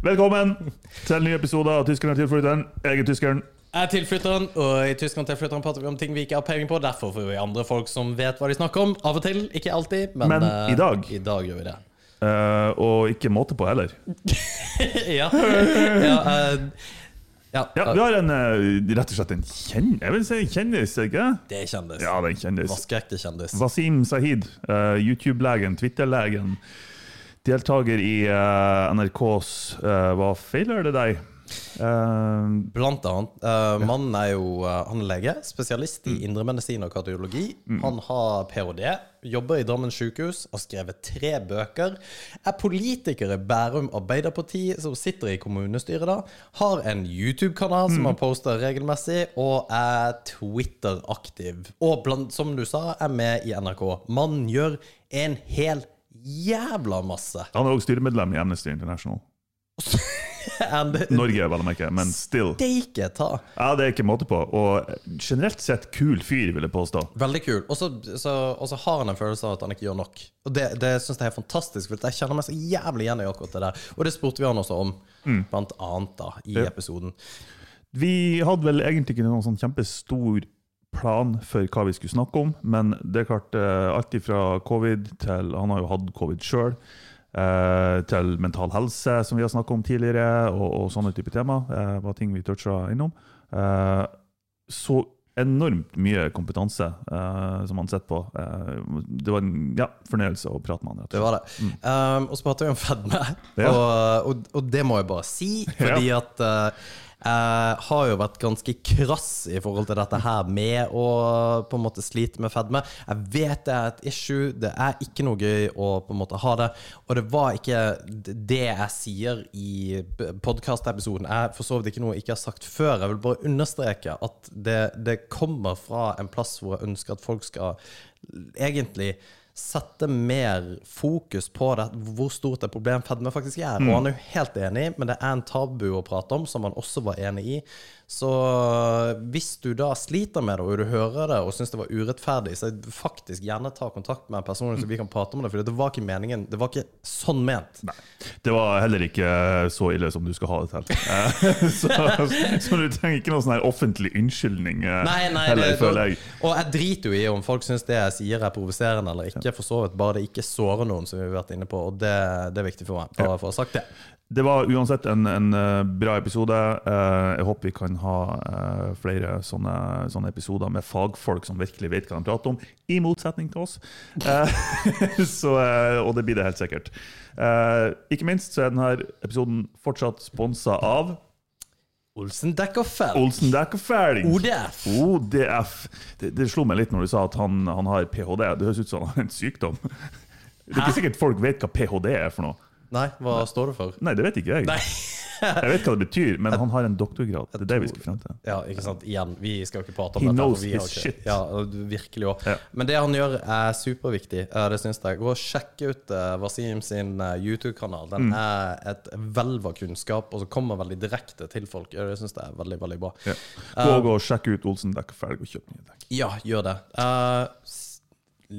Velkommen til en ny episode av Tyskeren er tilflytteren. Jeg er tyskeren. Jeg er tilflytteren, og i Tyskland tilflytteren prater vi om ting vi ikke har peiling på. Derfor får vi andre folk som vet hva de snakker om. Av og til, ikke alltid, men, Men eh, i dag. I dag gjør vi det. Eh, og ikke måte på heller. ja. ja, eh, ja, Ja, Vi har en, eh, rett og slett en kjenn... Jeg vil si en kjendis, ikke Det er kjendis. Ja, det er en kjendis. Vaskeekte kjendis. Wasim Sahid, eh, YouTube-legen, Twitter-legen. Deltaker i eh, NRKs eh, Hva feiler det deg? Uh, Blant annet. Eh, mannen er jo uh, han er lege, spesialist Mm. i indremedisin og kardiologi. Han har ph.d., jobber i Drammen sykehus, har skrevet tre bøker. Er politiker i Bærum Arbeiderparti, som sitter i kommunestyret da. Har en YouTube-kanal Mm. som han poster regelmessig, og er Twitter-aktiv. Og bland, som du sa, er med i NRK. Mannen gjør en hel jævla masse. han er også styremedlem i Amnesty International. Norge, vel å merke, men still. Steike ta. Ja, Det er ikke måte på. Og generelt sett kul fyr, vil jeg påstå. Veldig kul. Og så, så, og så har han en følelse av at han ikke gjør nok. Og det, det syns jeg er fantastisk, for jeg kjenner meg så jævlig igjen i akkurat det der. Og det spurte vi han også om, blant annet, da, i Ja. episoden. Vi hadde vel egentlig ikke noen sånn kjempestor plan for hva vi skulle snakke om, men det er klart, eh, alt fra covid til Han har jo hatt covid sjøl. Eh, til mental helse, som vi har snakka om tidligere, og, og sånne type tema. Eh, var ting vi toucha innom. Eh, så enormt mye kompetanse eh, som han sitter på. Eh, det var en ja, fornøyelse å prate med han. Det var det. Um, og så prater vi om fedme. Ja. Og, og, og det må jeg bare si, fordi at uh, jeg har jo vært ganske krass i forhold til dette her med å på en måte slite med fedme. Jeg vet det er et issue, det er ikke noe gøy å på en måte ha det. Og det var ikke det jeg sier i podkastepisoden, Jeg for så vidt ikke noe jeg ikke har sagt før. Jeg vil bare understreke at det, det kommer fra en plass hvor jeg ønsker at folk skal egentlig sette mer fokus på det, hvor stort et problem fedme faktisk er. Og han er jo helt enig, men det er en tabu å prate om, som han også var enig i. Så hvis du da sliter med det, og du hører det og syns det var urettferdig, så faktisk gjerne ta kontakt med en person så vi kan prate om det, for det var ikke meningen. Det var ikke sånn ment. Nei. Det var heller ikke så ille som du skal ha det til. Eh, så, så du trenger ikke noen sånn her offentlig unnskyldning eh, Nei, nei, heller, det, føler jeg. Og jeg driter jo i om folk syns det jeg sier er provoserende eller ikke, for så vidt. Bare det ikke sårer noen, som vi har vært inne på. Og det, det er viktig for meg. Bare for å ha sagt det. Det var uansett en, en eh, bra episode. Eh, jeg håper vi kan ha eh, flere sånne, sånne episoder med fagfolk som virkelig vet hva de prater om, i motsetning til oss. Så, og det blir det helt sikkert. Ikke minst så er denne episoden fortsatt sponsa av Olsen dekker fell. Olsen Ferdig. ODF. ODF. Det, det slo meg litt når du sa at han, han har ph.d. Det høres ut som han har en sykdom. Det er ikke sikkert folk vet hva ph.d. er for noe. Nei, hva står det for? Nei, det vet ikke jeg. Nei. Jeg vet hva det betyr, men han har en doktorgrad. Det er det vi skal frem til. Ja, ikke sant. Igjen, vi skal jo ikke prate om He dette. knows vi his shit. Ja, virkelig også. Ja. Men det han gjør, er superviktig. Eh, Det syns jeg. Gå og sjekk ut eh, Wasim sin eh, YouTube-kanal. Den Mm. er et hvelv av kunnskap, og så kommer veldig direkte til folk. Det syns jeg er veldig, veldig bra. Ja. Gå og sjekk ut Olsen Dekk og Ferdig og kjøp nye dekk. Ja, gjør det. Uh,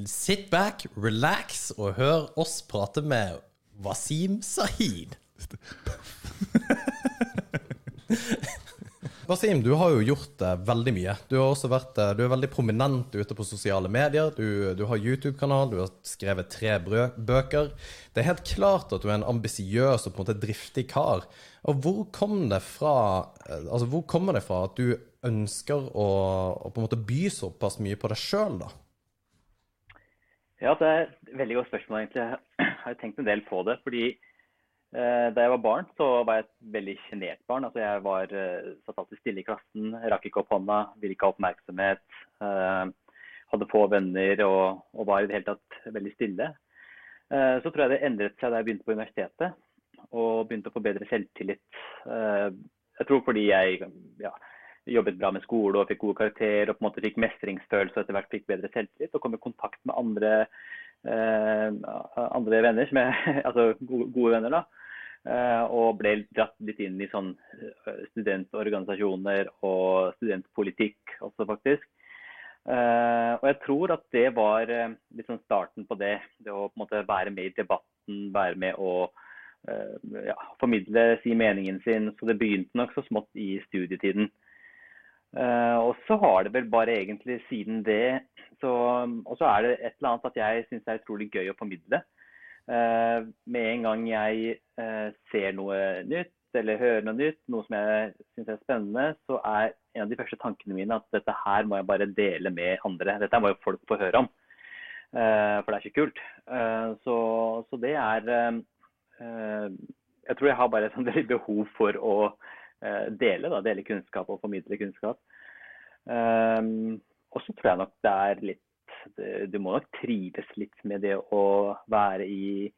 sit back, relax, og hør oss prate med Wasim Sahid. Wasim, du har jo gjort eh, veldig mye. Du har også vært eh, du er veldig prominent ute på sosiale medier. Du, du har YouTube-kanal, du har skrevet tre bøker. Det er helt klart at du er en ambisiøs og på en måte driftig kar. Og hvor kom det fra eh, Altså, hvor kommer det fra at du ønsker å, å på en måte by såpass mye på deg sjøl, da? Ja, det er et veldig godt spørsmål, egentlig. Jeg har tenkt en del på det. fordi eh, da jeg var barn, så var jeg et veldig sjenert barn. Altså, jeg var, eh, satt alltid stille i klassen, rakk ikke opp hånda, ville ikke ha oppmerksomhet. Eh, hadde få venner og, og var i det hele tatt veldig stille. Eh, så tror jeg det endret seg da jeg begynte på universitetet og begynte å få bedre selvtillit. Eh, jeg tror fordi jeg ja, jobbet bra med skole og fikk gode karakterer og på en måte fikk mestringsfølelse og etter hvert fikk bedre selvtillit og kom i kontakt med andre, eh, andre venner, som jeg, altså gode, venner. da. Eh, og ble dratt litt inn i sånn eh, studentorganisasjoner og studentpolitikk også, faktisk. Eh, og jeg tror at det var eh, litt sånn starten på det. Det å på en måte være med i debatten, være med å, ja, formidle, si meningen sin. Så det begynte nok så smått i studietiden. Og så har det vel bare egentlig siden det Og så er det et eller annet at jeg syns det er utrolig gøy å formidle. med en gang jeg ser noe nytt eller hører noe nytt, noe som jeg syns er spennende, så er en av de første tankene mine at dette her må jeg bare dele med andre. Dette må jo folk få høre om, for det er ikke kult. Så, så det er Eh, jeg tror jeg har bare et veldig behov for å eh, dele, da, dele kunnskap og formidle kunnskap. Um, og så tror jeg nok det er litt Du må nok trives litt med det å være i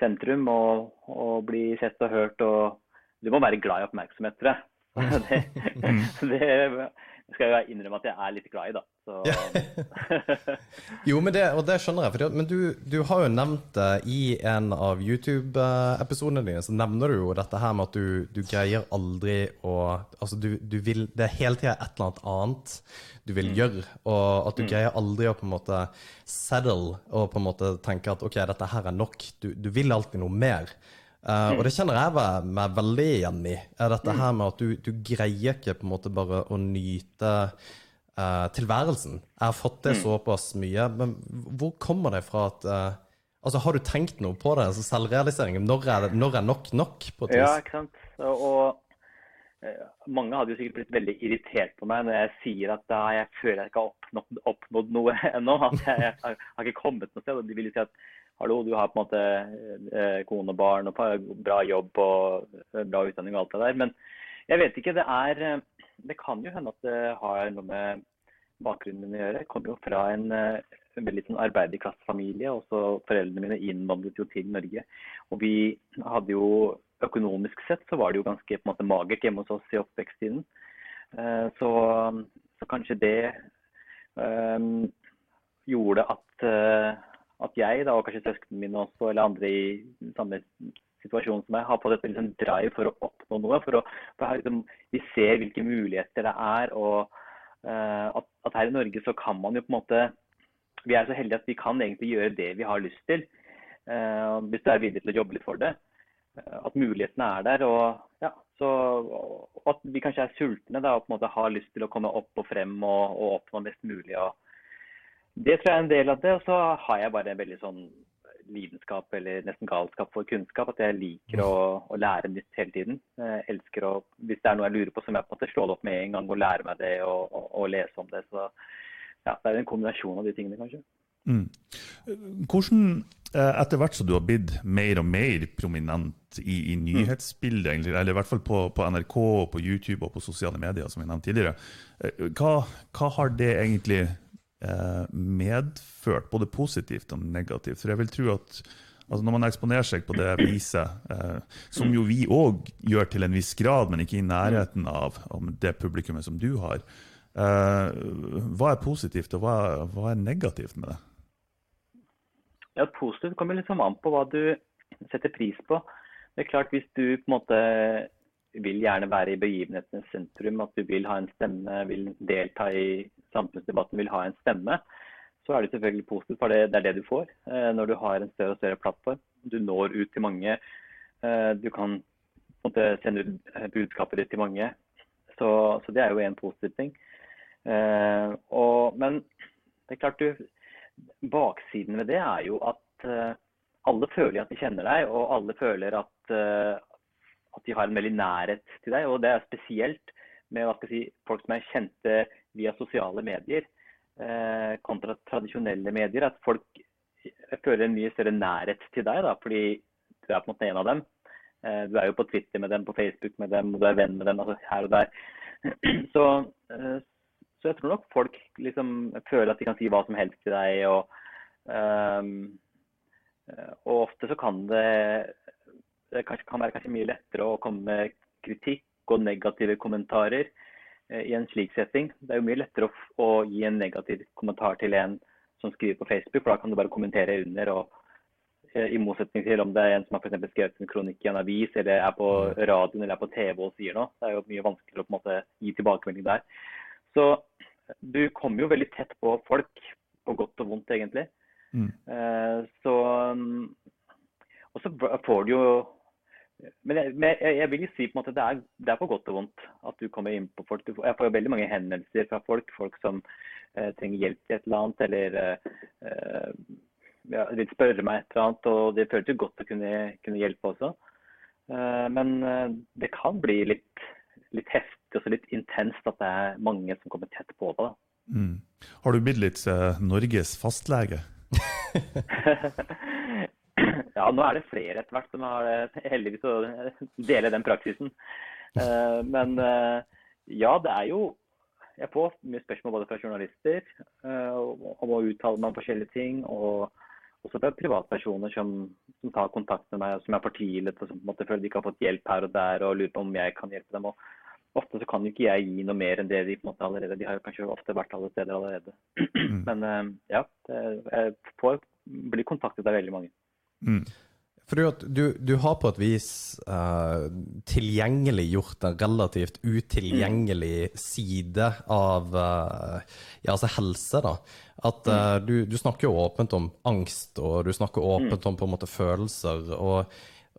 sentrum og, og bli sett og hørt. og Du må være glad i oppmerksomhet, tror jeg. det, det, skal jo innrømme at jeg er litt glad i, da. jo, men det, og det skjønner jeg. For, men du, du, har jo nevnt det i en av YouTube-episodene dine. Så nevner du jo dette her med at du, du greier aldri å Altså, du, du, vil Det er hele tida et eller annet annet du vil mm. gjøre. Og at du mm. greier aldri å på en måte settle og på en måte tenke at OK, dette her er nok. Du, du vil alltid noe mer. Uh, og det kjenner jeg meg veldig igjen i. er dette her med at du, du greier ikke på en måte bare å nyte uh, tilværelsen. Jeg har fått det såpass mye. Men hvor kommer det fra at uh, Altså, Har du tenkt noe på det? altså Selvrealiseringen. Når er, det, når er nok nok? på et? Ja, ikke sant. Og, mange hadde jo sikkert blitt veldig irritert på meg når jeg sier at jeg føler jeg ikke har oppnådd, oppnådd noe ennå. At jeg, jeg, har ikke kommet noe sted. og De vil jo si at hallo, du har på en måte eh, kone og barn og bra jobb og eh, bra utdanning og alt det der. Men jeg vet ikke. Det er eh, Det kan jo hende at det har noe med bakgrunnen min å gjøre. Jeg kommer jo fra en, en veldig sånn arbeiderklassefamilie. Foreldrene mine innvandret jo til Norge. Og vi hadde jo økonomisk sett så var det jo ganske på en måte magert hjemme hos oss i oppveksttiden. Så, så kanskje det um, gjorde at at jeg, da, og kanskje søsknene mine også, eller andre i samme situasjon som meg, har fått et liksom, drive for å oppnå noe. For å, for liksom, vi ser hvilke muligheter det er. og uh, at, at, her i Norge så kan man jo på en måte Vi er så heldige at vi kan egentlig gjøre det vi har lyst til. Uh, hvis du er villig til å jobbe litt for det. Uh, at mulighetene er der. og ja, så, at vi kanskje er sultne da, og på en måte har lyst til å komme opp og frem og, og oppnå mest mulig. og det tror jeg er en del av det. Og så har jeg bare en veldig sånn lidenskap eller nesten galskap for kunnskap. At jeg liker å, å lære nytt hele tiden. Jeg elsker å, Hvis det er noe jeg lurer på, så må jeg på en måte slå det opp med en gang og lære meg det og, og, og lese om det. Så ja, det er en kombinasjon av de tingene, kanskje. Mm. Hvordan, eh, etter hvert som du har blitt mer og mer prominent i, i nyhetsbildet, egentlig, eller i hvert fall på, på, NRK, på YouTube og på sosiale medier, som vi nevnte tidligere, eh, hva, hva har det egentlig medført, både positivt og negativt. For jeg vil tro at altså når man eksponerer seg på det viset, eh, som jo vi òg gjør til en viss grad, men ikke i nærheten av, av det publikummet som du har, eh, hva er positivt, og hva, hva er negativt med det? Ja, Positivt kommer liksom an på hva du setter pris på. Det er klart Hvis du på en måte vil gjerne være i begivenhetenes sentrum, at du vil ha en stemme, vil delta i samfunnsdebatten, vil ha en stemme, så er det selvfølgelig positivt. For det, det er det du får eh, når du har en større og større plattform. Du når ut til mange. Eh, du kan måte, sende ut eh, budskapet ditt til mange. Så, så, det er jo en positiv ting. Og, men det er klart du Baksiden ved det er jo at alle føler at de kjenner deg, og alle føler at, at de har en veldig nærhet til deg. Og det er spesielt med si, folk som er kjente via sosiale medier eh, kontra tradisjonelle medier. At folk føler en mye større nærhet til deg, da, fordi du er på en måte en av dem. Eh, du er jo på Twitter med dem, på Facebook med dem, og du er venn med dem altså her og der. Så, eh, så jeg tror nok folk liksom føler at de kan si hva som helst til deg. og um, og ofte så kan det det kan være kanskje mye lettere å komme med kritikk og negative kommentarer eh, i en slik setting. Det er jo mye lettere å, å, gi en negativ kommentar til en som skriver på Facebook, for da kan du bare kommentere under. og eh, I motsetning til om det er en som har for skrevet en kronikk i en avis, eller er på mm. radioen eller er på TV og sier noe. Det er jo mye vanskeligere å på en måte gi tilbakemelding der. Så du kommer jo veldig tett på folk, på godt og vondt egentlig. Mm. Eh, så, og så får du jo men jeg, men jeg, vil jo si på en måte det er, det er på godt og vondt at du kommer inn på folk. Får, jeg får jo veldig mange henvendelser fra folk, folk som eh, trenger hjelp til et eller annet, eller eh, ja, vil spørre meg et eller annet. Og det føles jo godt å kunne, kunne hjelpe også. Eh, men eh, det kan bli litt, litt heftig og litt intenst at det er mange som kommer tett på deg. Mm. Har du blitt litt eh, Norges fastlege? ja, nå er det flere etter hvert som har eh, heldigvis å dele den praksisen. Uh, men uh, ja, det er jo Jeg får mye spørsmål både fra journalister om å uttale meg om forskjellige ting, og også fra privatpersoner som, som tar kontakt med meg, og som er fortvilet og som på en måte føler de ikke har fått hjelp her og der, og lurer på om jeg kan hjelpe dem. og Ofte så kan jo ikke jeg gi noe mer enn det de på en måte allerede De har jo kanskje ofte vært alle steder allerede. Mm. Men ja, jeg får bli kontaktet av veldig mange. Mm. For du, du, har på et vis uh, tilgjengeliggjort en relativt utilgjengelig side av uh, ja, altså helse. da. At uh, du, du, snakker jo åpent om angst, og du snakker åpent om på en måte følelser. og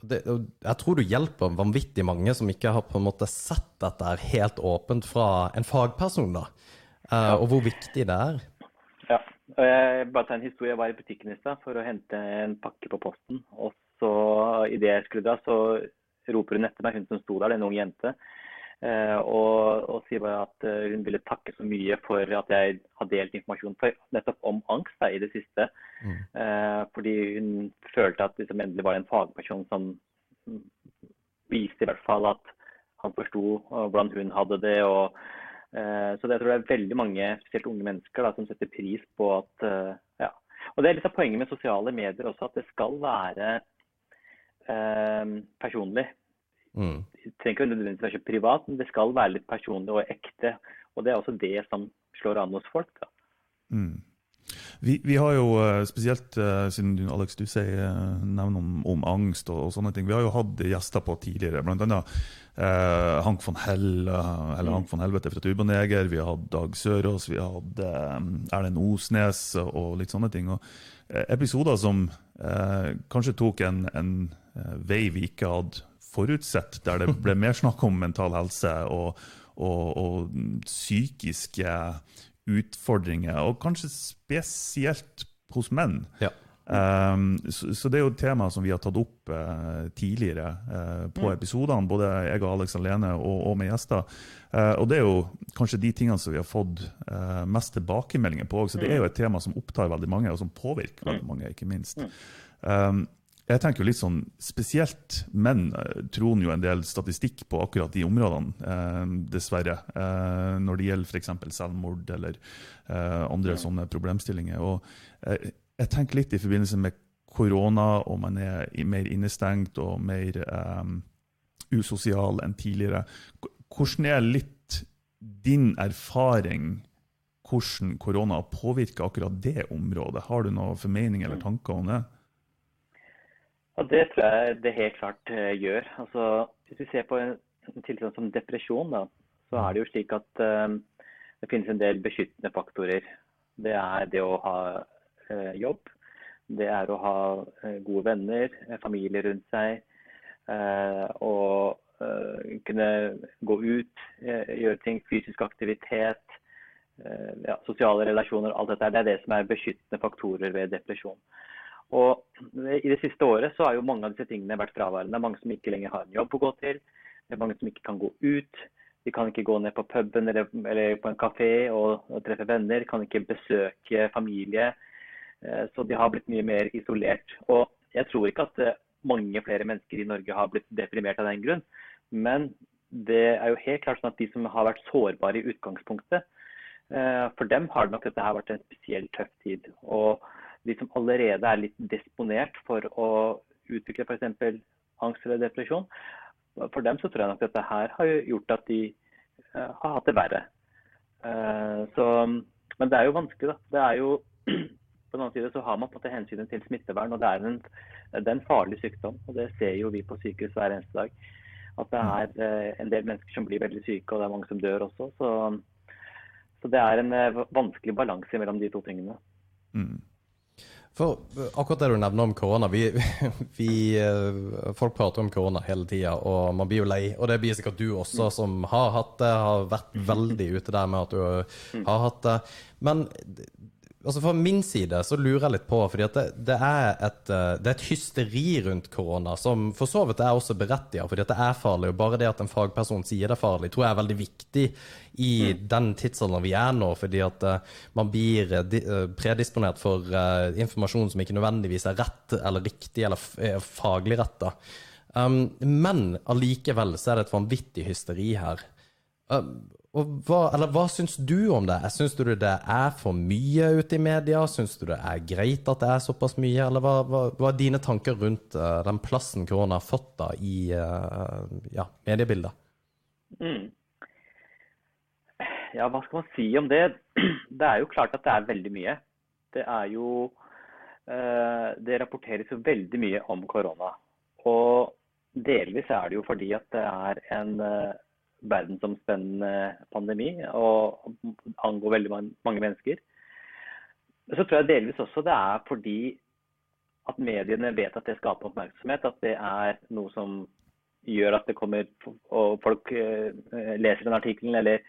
det, jeg tror du hjelper vanvittig mange som ikke har på en måte sett dette helt åpent fra en fagperson. da, ja. Og hvor viktig det er. Ja. Jeg bare ta en historie. Jeg var i butikken i stad for å hente en pakke på posten. Og så idet jeg skulle dra, så roper hun etter meg, hun som sto der, det er en ung jente. Eh, og, og, sier bare at eh, hun ville takke så mye for at jeg har delt informasjon for, nettopp om angst da, i det siste. Mm. Eh, fordi hun følte at liksom, endelig var det en fagperson som viste i hvert fall at han forsto hvordan hun hadde det. og så jeg tror det er veldig mange, spesielt unge mennesker, da, som setter pris på at eh, ja. Og Det er litt av poenget med sosiale medier også, at det skal være eh, personlig. Mm. Det trenger ikke nødvendigvis være så privat, men det skal være litt personlig og ekte. Og Det er også det som slår an hos folk. da. Mm. Vi, vi, har jo eh, spesielt, uh, siden du, Alex, du sier uh, nevner om, om, angst og, og, sånne ting, vi har jo hatt gjester på tidligere. Blant annet uh, Hank von Hell, eller Hank von Helvete fra Turboneger. Vi har hatt Dag Sørås, vi har hatt Erlend Osnes og litt sånne ting. Og, episoder som kanskje tok en, en vei vi ikke hadde forutsett, der det ble mer snakk om mental helse og, og, og psykiske utfordringer, og kanskje spesielt hos menn. Ja. Um, så, så, det er jo et tema som vi har tatt opp uh, tidligere uh, på mm. episodene, både jeg og Alex alene og, og med gjester. Uh, og det er jo kanskje de tingene som vi har fått mest tilbakemeldinger på. Så det er jo mm. et tema som opptar veldig mange, og som påvirker veldig mm. mange, ikke minst. Um, jeg tenker jo litt sånn, Spesielt menn troner jo en del statistikk på akkurat de områdene, eh, dessverre. Eh, når det gjelder f.eks. selvmord eller eh, andre ja. sånne problemstillinger. Og eh, jeg tenker litt i forbindelse med korona, og man er mer innestengt og mer eh, usosial enn tidligere. Hvordan er litt din erfaring hvordan korona har påvirka akkurat det området? Har du noen formening eller tanker om det? Ja, Det tror jeg det helt klart uh, gjør. Altså, hvis vi ser på en, tilstand som depresjon, da, så er det jo slik at uh, det finnes en del beskyttende faktorer. Det er det å ha uh, jobb. Det er å ha gode venner, familie rundt seg. og kunne gå ut, gjøre ting, fysisk aktivitet. Ja, sosiale relasjoner, alt dette. Det er det som er beskyttende faktorer ved depresjon. Og I det siste året så har jo mange av disse tingene vært fraværende. Mange som ikke lenger har en jobb å gå til. Det er mange som ikke kan gå ut. De kan ikke gå ned på puben eller, eller på en kafé og, og, treffe venner. Kan ikke besøke familie. Eh, så de har blitt mye mer isolert. Og jeg tror ikke at eh, mange flere mennesker i Norge har blitt deprimert av den grunn. Men det er jo helt klart sånn at de som har vært sårbare i utgangspunktet, eh, for dem har det nok dette vært en spesielt tøff tid. Og de som allerede er litt disponert for å utvikle f.eks. angst eller depresjon, for dem så tror jeg nok dette her har gjort at de uh, har hatt det verre. Uh, så, men det er jo vanskelig, da. Det er jo, på den annen side så har man på en måte hensynet til smittevern, og det er, en, det er en farlig sykdom. og Det ser jo vi på sykehus hver eneste dag. At det er uh, en del mennesker som blir veldig syke, og det er mange som dør også. Så, så det er en vanskelig balanse mellom de to tingene. Mm. For akkurat det du nevner om korona vi, vi, eh, Folk prater om korona hele tida, og man blir jo lei. Og det blir sikkert du også, som har hatt det, har vært veldig ute der med at du har hatt det. Men altså fra min side så lurer jeg litt på, fordi at det, det, er et, eh, det, er et, hysteri rundt korona som for så vidt er også berettiget, fordi at det er farlig. Og bare det at en fagperson sier det er farlig, tror jeg er veldig viktig i mm. den tidsalderen vi er nå, fordi at uh, man blir uh, predisponert for informasjon som ikke nødvendigvis er rett eller riktig eller faglig retta. Um, men allikevel så er det et vanvittig hysteri her. Um, hva, eller hva syns du om det? Syns du det er for mye ute i media? Syns du det er greit at det er såpass mye? Eller hva, hva, hva er dine tanker rundt uh, den plassen korona har fått da i uh, ja, mediebildet? Mm. Ja, hva skal man si om det? Det er jo klart at det er veldig mye. Det er jo uh, Det rapporteres jo veldig mye om korona. Og delvis er det jo fordi at det er en verdensomspennende pandemi og angår veldig mange mennesker. Så tror jeg delvis også det er fordi at mediene vet at det skaper oppmerksomhet. At det er noe som gjør at det kommer og folk uh, leser den artikkelen. Eller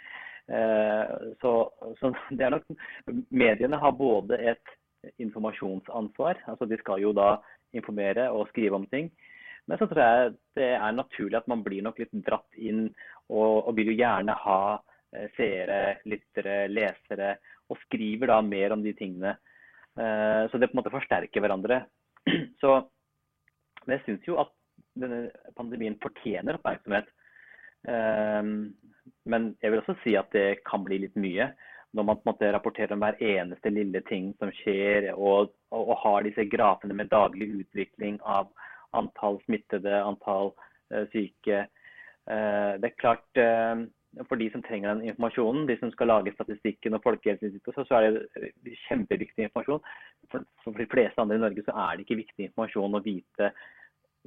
uh, så, så, det er nok Mediene har både et informasjonsansvar, altså de skal jo da informere og skrive om ting. Men så tror jeg det er naturlig at man blir nok litt dratt inn, og, og vil jo gjerne ha eh, seere, lyttere, lesere, og skriver da mer om de tingene. Eh, så det på en måte forsterker hverandre. Så jeg syns jo at denne pandemien fortjener oppmerksomhet. Eh, men jeg vil også si at det kan bli litt mye. Når man på en måte rapporterer om hver eneste lille ting som skjer, og, og, og har disse grafene med daglig utvikling av antall smittede, antall syke. Uh, det er klart uh, for de som trenger den informasjonen, de som skal lage statistikken og Folkehelseinstituttet, så er det kjempeviktig informasjon. For, for, de fleste andre i Norge så er det ikke viktig informasjon å vite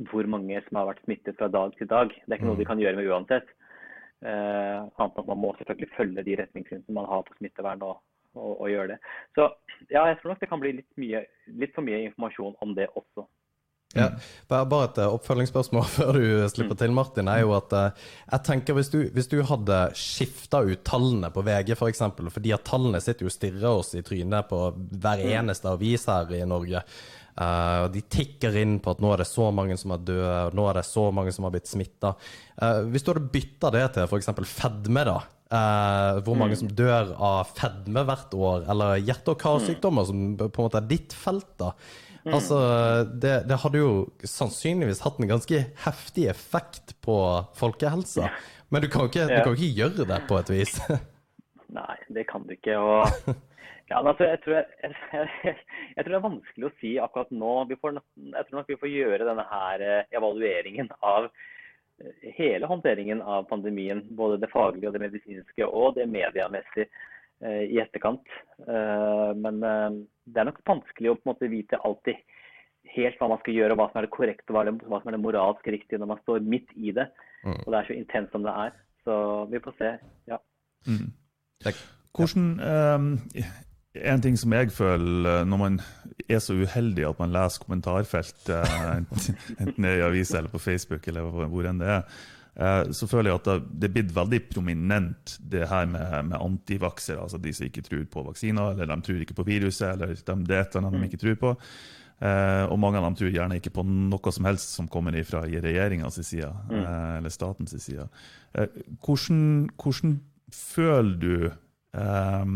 hvor mange som har vært smittet fra dag til dag. Det er ikke noe de mm. kan gjøre med uansett. Uh, annet at man må selvfølgelig følge de retningslinjene man har på smittevern og, og, og, gjøre det. Så ja, jeg tror nok det kan bli litt, mye, litt for mye informasjon om det også. Ja, bare et eh, oppfølgingsspørsmål før du slipper til, Martin. er jo at eh, jeg tenker Hvis du, hvis du hadde skifta ut tallene på VG, f.eks., for eksempel, fordi at tallene sitter jo og stirrer oss i trynet på hver mm. eneste avis her i Norge. Uh, de tikker inn på at nå er det så mange som er døde, og nå er det så mange som har blitt smitta. Uh, hvis du hadde bytta det til f.eks. fedme, da. Uh, hvor mange mm. som dør av fedme hvert år, eller hjerte- og karsykdommer, som på en måte er ditt felt, da. Mm. Altså, det, det, hadde jo sannsynligvis hatt en ganske heftig effekt på folkehelsa. Men du kan jo ikke, ja. ikke, gjøre det på et vis. Nei, det kan du ikke. Og ja, altså, jeg, tror, jeg, jeg, jeg, tror det er vanskelig å si akkurat nå. Får, jeg tror nok vi får gjøre denne her eh, evalueringen av eh, hele håndteringen av pandemien. Både det faglige og det medisinske og det mediemessige. Eh, i etterkant. Eh, men eh, det er nok vanskelig å på en måte vite alltid helt hva man skal gjøre, og hva som er det korrekte, hva som er det moralsk riktige når man står midt i det. Mm. Og det er så intenst som det er. Så vi får se. Ja. Mm. Hvordan um, En ting som jeg føler når man er så uheldig at man leser kommentarfelt, enten, i avisa eller på Facebook eller hvor enn det er, så føler jeg at det er blitt veldig prominent, det her med, med antivaksere. Altså de som ikke tror på vaksiner, eller de tror ikke på viruset, eller de, annet de ikke tror på. Eh, og mange av dem tror gjerne ikke på noe som helst som kommer fra regjeringas side, mm. eh, eller statens side. Eh, hvordan, hvordan, føler du eh,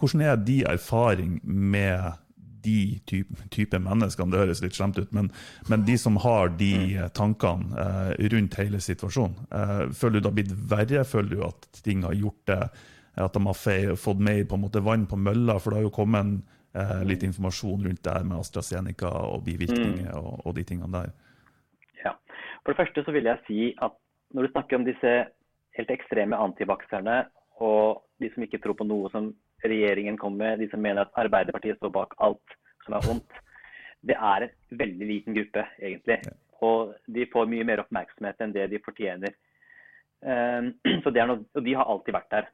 Hvordan er de erfaring med de type, type menneskene, det høres litt slemt ut, men, men, de som har de mm. tankene eh, rundt hele situasjonen. Eh, føler du det har blitt verre? Føler du at ting har gjort det, at de har feil, fått mer på en måte vann på mølla? For det har jo kommet eh, litt informasjon rundt det med AstraZeneca og bivirkninger mm. og, og, de tingene der. Ja. For det første så vil jeg si at når du snakker om disse helt ekstreme antivakserne og de som ikke tror på noe som regjeringen kommer med, de som mener at Arbeiderpartiet står bak alt som er vondt, det er en veldig liten gruppe, egentlig. Og de får mye mer oppmerksomhet enn det de fortjener. Ehm, så det er noe, og de har alltid vært der.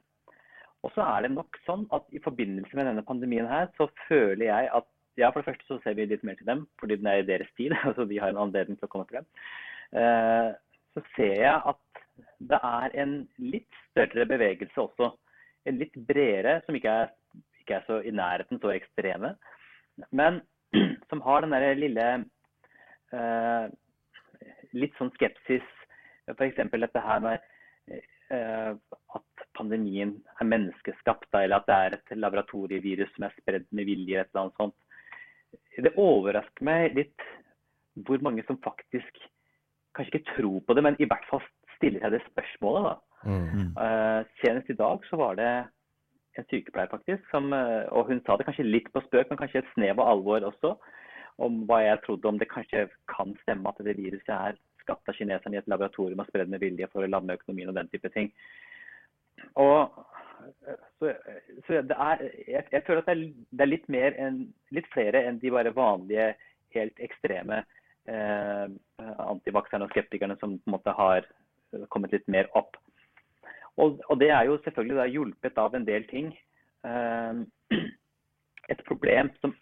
Og så er det nok sånn at i forbindelse med denne pandemien her, så føler jeg at ja, for det første så ser vi litt mer til dem, fordi den er i deres tid. altså De har en anledning til å komme frem. Eh, så ser jeg at det er en litt større bevegelse også. Litt bredere, som ikke er, ikke er så i nærheten så ekstreme. Men som har den derre lille eh, Litt sånn skepsis. F.eks. dette her med eh, at pandemien er menneskeskapt, eller at det er et laboratorievirus som er spredd med vilje. et eller annet sånt. Det overrasker meg litt hvor mange som faktisk kanskje ikke tror på det, men i hvert fall stiller seg det spørsmålet. da. Mm. Uh, senest i dag så var det en sykepleier faktisk, som, uh, og hun sa det kanskje litt på spøk, men kanskje et snev av alvor også, om hva jeg trodde om det kanskje kan stemme at det viruset er skapt av kineserne i et laboratorium og spredd med vilje for å lamme økonomien og den type ting. Og så, så det er, jeg, jeg, føler at det er, det er litt, en, litt flere enn de bare vanlige, helt ekstreme eh, antivakserne og skeptikerne som på en måte har kommet litt mer opp. Og, og det er jo selvfølgelig da hjulpet av en del ting. Eh, et problem som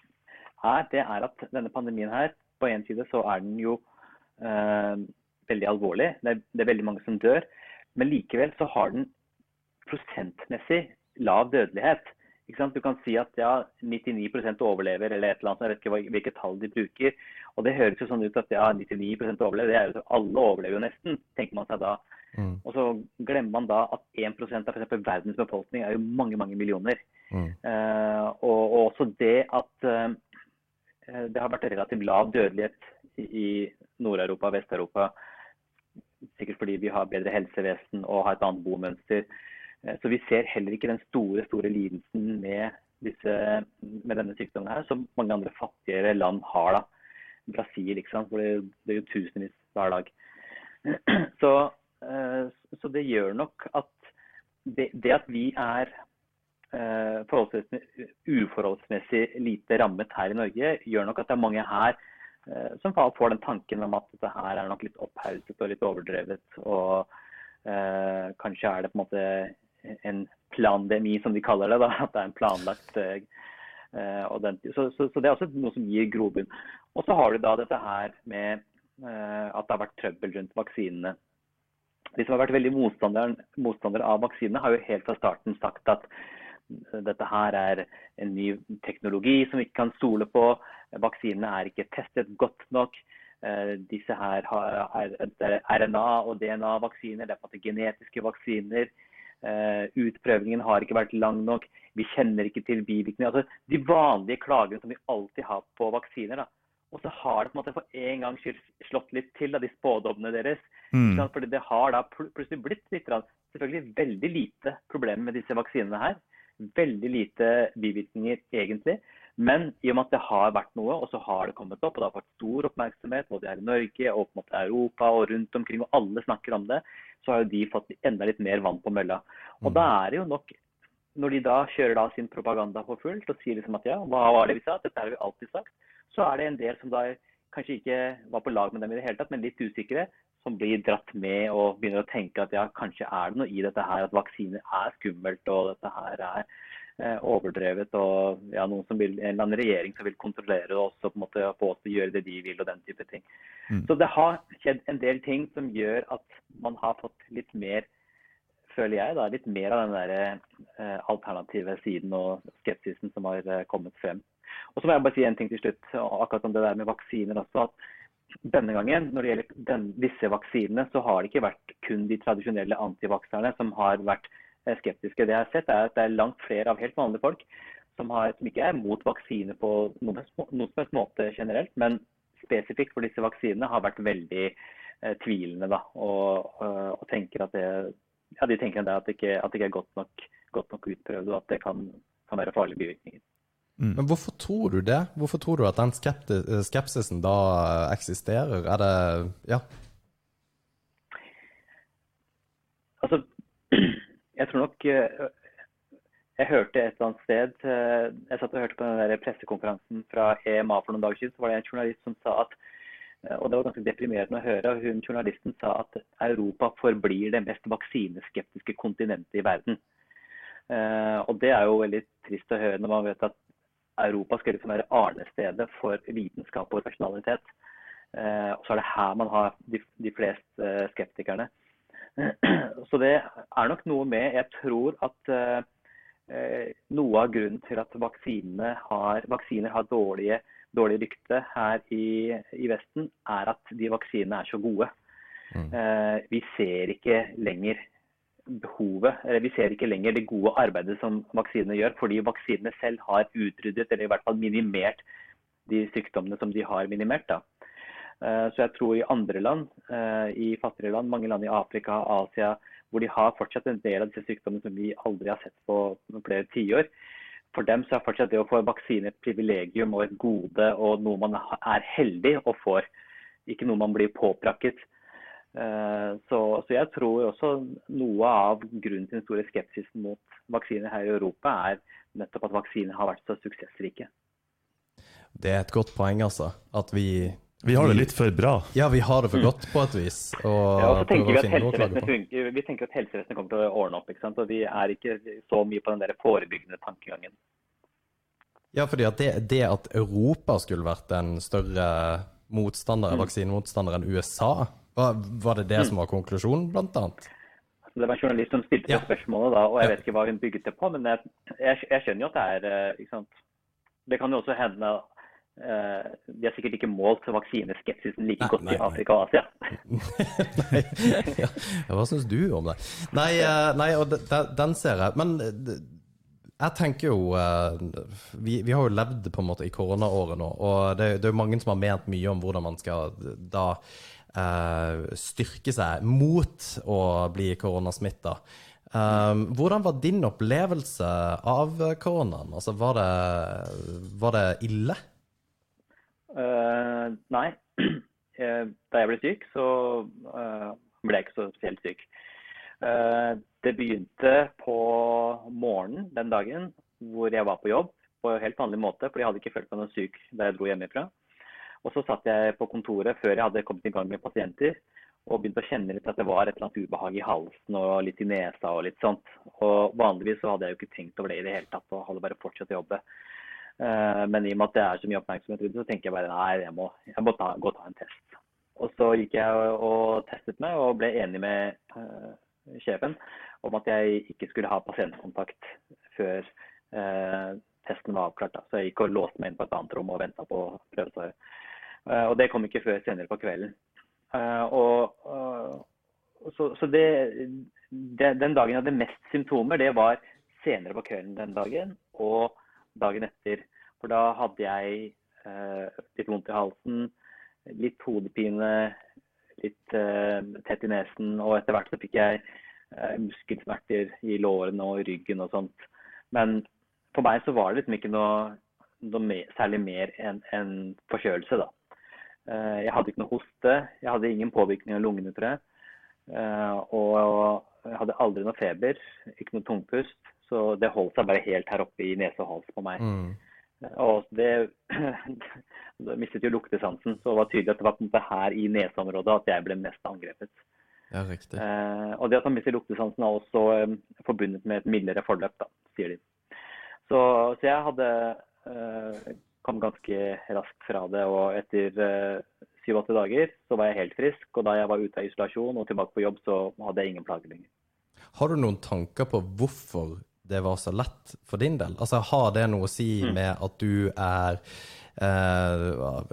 er, det er at denne pandemien her, på en side så er den jo eh, veldig alvorlig. Det er, det er veldig mange som dør. Men likevel så har den prosentmessig lav dødelighet. Du kan si at ja, 99 overlever, eller et eller annet, jeg vet ikke hvilket tall de bruker. Og Det høres jo sånn ut at ja, 99% overlever, det er jo, alle overlever jo nesten, tenker man seg da. Mm. Og så glemmer man da at 1% av for eksempel, verdens befolkning er jo mange mange millioner. Mm. Uh, og, og, også det at uh, det har vært relativt lav dødelighet i, Nord-Europa og Vest-Europa. Sikkert fordi vi har bedre helsevesen og har et annet bomønster. Uh, så vi ser heller ikke den store store lidelsen med, disse, med denne sykdommen her, som mange andre fattigere land har. da. Brasil, ikke sant? hvor det, det er jo tusenvis hver dag. Så, så, det gjør nok at det, det at vi er uh, uforholdsmessig lite rammet her i Norge, gjør nok at det er mange her som får den tanken om at dette her er nok litt opphauset og litt overdrevet. Og eh, kanskje er det på en måte en plandemi, som de kaller det. da, At det er en planlagt den, så, så, så, det er også noe som gir grobunn. Og så har du da dette her med eh, at det har vært trøbbel rundt vaksinene. De som har vært veldig motstandere, av vaksinene, har jo helt fra starten sagt at dette her er en ny teknologi som vi ikke kan stole på. Vaksinene er ikke testet godt nok. Disse her er RNA- og DNA-vaksiner, det er genetiske vaksiner. Uh, utprøvingen har ikke vært lang nok. Vi kjenner ikke til bivirkninger. Altså, de vanlige klagene som vi alltid har på vaksiner. Da. Og så har det på en måte for en gangs skyld slått litt til, av de spådommene deres. Mm. Fordi det har da plutselig blitt litt, selvfølgelig veldig lite problemer med disse vaksinene her. Veldig lite bivirkninger egentlig. Men i og med at det har vært noe, og så har det kommet opp, og det har fått stor oppmerksomhet både her i Norge og på en måte Europa og rundt omkring, og alle snakker om det, så har jo de fått enda litt mer vann på mølla. Og mm. da er det jo nok Når de da kjører da sin propaganda for fullt og sier liksom at ja, hva var det vi sa, dette har vi alltid sagt, så er det en del som da kanskje ikke var på lag med dem i det hele tatt, men litt usikre, som blir dratt med og begynner å tenke at ja, kanskje er det noe i dette her, at vaksiner er skummelt og dette her er eh, overdrevet. Og ja, noen som vil, en eller annen regjering som vil kontrollere det også, på en måte få oss til å gjøre det de vil og den type ting. Mm. Så det har skjedd en del ting som gjør at man har fått litt mer føler jeg, da, litt mer av den der, eh, alternative siden og skepsisen som har eh, kommet frem. Og så må jeg bare si en ting til slutt, akkurat om det der med vaksiner også. at Denne gangen, når det gjelder den, disse vaksinene, så har det ikke vært kun de tradisjonelle antivakserne som har vært eh, skeptiske. Det jeg har sett, er at det er langt flere av helt vanlige folk som, har, som ikke er mot vaksine på noen som helst måte generelt, men spesifikt for disse vaksinene har vært veldig eh, tvilende. Da, og, eh, og, tenker at det, ja, de tenker at det ikke, at det ikke er godt nok, godt nok, utprøvd, og at det kan, kan være farlige bivirkninger. Mm. Men hvorfor tror du det? Hvorfor tror du at den eh, skepsisen da eksisterer? Er det Ja. Altså, jeg tror nok eh, jeg hørte et eller annet sted eh, Jeg satt og hørte på den der pressekonferansen fra EMA for noen dager siden. Så var det en journalist som sa at eh, og det var ganske deprimerende å høre. Hun, journalisten sa at Europa forblir det mest vaksineskeptiske kontinentet i verden. Uh, og det er jo veldig trist å høre når man vet at Europa skal liksom være arnestedet for vitenskap og rasjonalitet. Eh, og så er det her man har de, de fleste eh, skeptikerne. Så det er nok noe med Jeg tror at eh, noe av grunnen til at har, vaksiner har dårlige, dårlig rykte her i, i, Vesten, er at de vaksinene er så gode. Mm. Eh, vi ser ikke lenger behovet, eller vi ser ikke lenger det gode arbeidet som vaksinene gjør, fordi vaksinene selv har utryddet, eller i hvert fall minimert, de sykdommene som de har minimert. da. Eh, så jeg tror i andre land, eh, i fattigere land, mange land i Afrika og Asia, hvor de har fortsatt en del av disse sykdommene som vi aldri har sett på flere tiår. For dem så er fortsatt det å få vaksine et privilegium og et gode og noe man er heldig og får. Ikke noe man blir påprakket. Eh, så, så, jeg tror også noe av grunnen til den store skepsisen mot vaksiner her i Europa, er nettopp at vaksinene har vært så suksessrike. Det er et godt poeng, altså. At vi vi har det litt for bra. Ja, vi har det for godt på et vis. Og ja, og så tenker vi at helsevesenet funker. Vi tenker at helsevesenet kommer til å ordne opp. ikke sant? Og vi er ikke så mye på den der forebyggende tankegangen. Ja, fordi at det, det, at Europa skulle vært en større motstander, mm. vaksinemotstander enn USA, var, det det mm. som var konklusjonen, blant annet? Det var en journalist som stilte ja. spørsmålet da, og jeg vet ikke hva hun bygget det på. Men jeg, jeg, jeg skjønner jo at det er eh, ikke sant? Det kan jo også hende Uh, de har sikkert ikke målt vaksineskepsisen like nei, godt nei, i Afrika og Asia. nei, ja. Hva syns du om det? Nei, uh, nei og de, de, den ser jeg. Men de, jeg tenker jo uh, vi, vi, har jo levd på en måte i koronaåret nå, og det, det er jo mange som har ment mye om hvordan man skal da styrke seg mot å bli koronasmitta. Um, hvordan var din opplevelse av koronaen? Altså, var det, var det ille? Uh, nei. Eh, da jeg ble syk, så uh, ble jeg ikke så spesielt syk. Uh, det begynte på morgenen den dagen hvor jeg var på jobb på helt vanlig måte, for jeg hadde ikke følt meg noe syk da jeg dro hjemmefra. Og så satt jeg på kontoret før jeg hadde kommet i gang med pasienter og begynte å kjenne litt at det var et eller annet ubehag i halsen og litt i nesa og litt sånt. Og vanligvis så hadde jeg jo ikke tenkt over det i det hele tatt og hadde bare fortsatt å jobbe. Eh, men i og med at det er så mye oppmerksomhet rundt så tenker jeg bare nei, jeg må, jeg må ta, gå og ta en test. Og så gikk jeg og testet meg og ble enig med uh, sjefen om at jeg ikke skulle ha pasientkontakt før uh, testen var avklart. Da. Så jeg gikk og låste meg inn på et annet rom og venta på prøvesvaret. Uh, og det kom ikke før senere på kvelden. og så, så det, det, den dagen jeg hadde mest symptomer, det var senere på kvelden den dagen. og dagen etter. For da hadde jeg eh, litt vondt i halsen, litt hodepine, litt eh, tett i nesen, og etter hvert så fikk jeg eh, muskelsmerter i lårene og ryggen og sånt. Men for meg så var det liksom ikke noe, noe mer, særlig mer enn en forkjølelse, da. Eh, jeg hadde ikke noe hoste, jeg hadde ingen påvirkning av lungene, tror jeg. Eh, og jeg hadde aldri noe feber, ikke noe tungpust. Så det holdt seg bare helt her oppe i nese og hals på meg. Mm. Og det, det mistet jo luktesansen, så det var tydelig at det var her i neseområdet at jeg ble mest angrepet. Ja, riktig. Eh, og det at man mister luktesansen er også eh, forbundet med et mildere forløp, da, sier de. Så, så jeg hadde eh, kom ganske raskt fra det, og etter eh, syv-åtte dager så var jeg helt frisk. Og da jeg var ute av isolasjon og tilbake på jobb, så hadde jeg ingen plager lenger. Har du noen tanker på hvorfor det var så lett for din del? Altså, Har det noe å si mm. med at du er eh,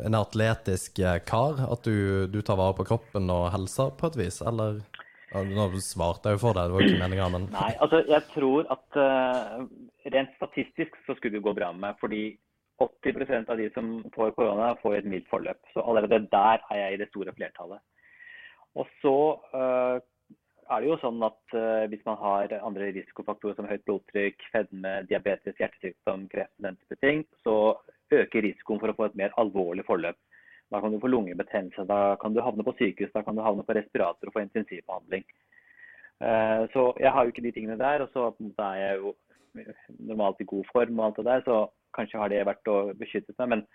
en atletisk eh, kar? At du, du, tar vare på kroppen og helsa på et vis, eller? Nå svarte jeg jo for deg, det var jo ikke meninga, men Nei, altså jeg tror at uh, rent statistisk så skulle det gå bra med meg. Fordi 80% av de som får korona, får et mildt forløp. Så allerede der er jeg i det store flertallet. Og så uh, er det jo sånn at uh, hvis man har andre risikofaktorer som høyt blodtrykk, fedme, diabetes, hjertesykdom, kreft, den type ting, så øker risikoen for å få et mer alvorlig forløp. Da kan du få lungebetennelse, da kan du havne på sykehus, da kan du havne på respirator og få intensivbehandling. Uh, så jeg har jo ikke de tingene der, og så er jeg jo normalt i god form og alt det der, så kanskje har det vært å beskytte seg. Men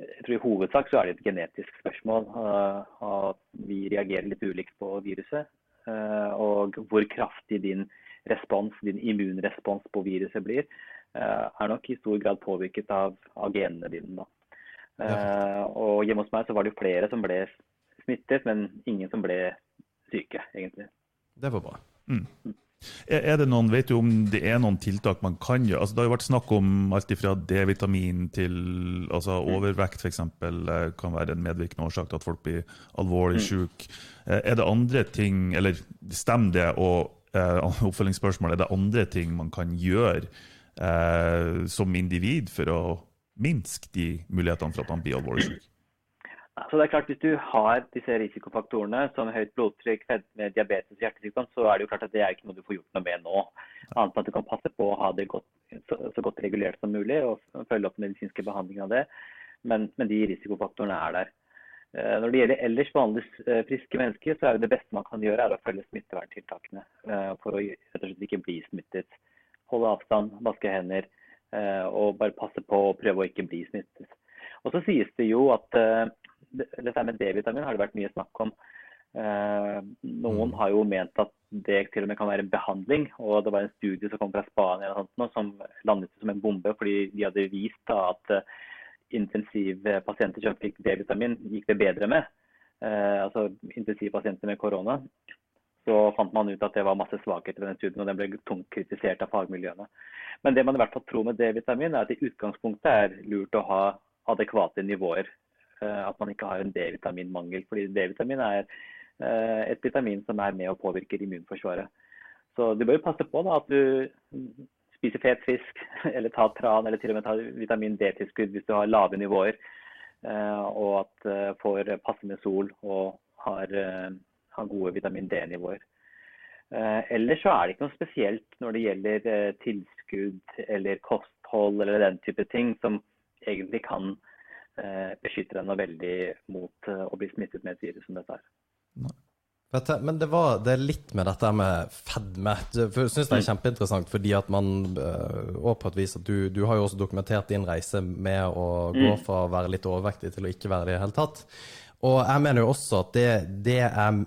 jeg tror i hovedsak så er det et genetisk spørsmål. Uh, at vi reagerer litt ulikt på viruset. Eh, og hvor kraftig din respons, din immunrespons på viruset blir. er nok i stor grad påvirket av, av genene dine. da. Og hjemme hos meg så var det jo flere som ble smittet, men ingen som ble syke, egentlig. Det var bra. Mm. Er det noen, Vet du om det er noen tiltak man kan gjøre? Altså, det har jo vært snakk om alt fra D-vitamin til altså, mm. overvekt f.eks. kan være en medvirkende årsak til at folk blir alvorlig mm. syke. Eh, er det andre ting, eller stemmer det, og eh, oppfølgingsspørsmål, er det andre ting man kan gjøre eh, som individ for å minske de mulighetene for at man blir alvorlig syk? Så det er klart, Hvis du har disse risikofaktorene som høyt blodtrykk, fedme, diabetes hjertesykdom, så er det jo klart at det er ikke noe du får gjort noe med nå. Annet enn at du kan passe på å ha det godt, så, så, godt regulert som mulig og følge opp medisinske behandlinger av det. Men, men, de risikofaktorene er der. Eh, når det gjelder ellers behandles eh, friske mennesker, så er det det beste man kan gjøre, er å følge smitteverntiltakene eh, for å rett og slett ikke bli smittet. Holde avstand, vaske hender og bare passe på å prøve å ikke bli smittet. Og så sies det jo at dette med D-vitamin har det vært mye snakk om. Eh, noen mm. har jo ment at det til og med kan være en behandling. og Det var en studie som kom fra Spania sånt, som landet som en bombe fordi de hadde vist da, at uh, intensivpasienter som fikk D-vitamin, gikk det bedre med. Altså intensivpasienter med korona. Så fant man ut at det var masse svakheter ved den studien, og den ble tungt kritisert av fagmiljøene. Men det man i hvert fall tror med D-vitamin, er at i utgangspunktet er lurt å ha adekvate nivåer Eh, at man ikke har en D-vitaminmangel. fordi D-vitamin er eh, et vitamin som er med og påvirker immunforsvaret. Så du bør passe på da, at du spiser fet fisk, eller tar tran, eller til og med tar vitamin D-tilskudd hvis du har lave nivåer. Eh, og at får passende sol og har, har gode vitamin D-nivåer. Ellers så er det ikke noe spesielt når det gjelder tilskudd eller kosthold eller den type ting som egentlig kan Eh, beskytter deg veldig mot eh, å bli smittet med et virus som dette er. Men det, var, det er litt med dette med fedme. Jeg syns det er mm. kjempeinteressant, fordi at man eh, Og på et vis at du, du har jo også dokumentert din reise med å gå mm. fra å være litt overvektig til å ikke være det i det hele tatt. Og jeg mener jo også at det, det er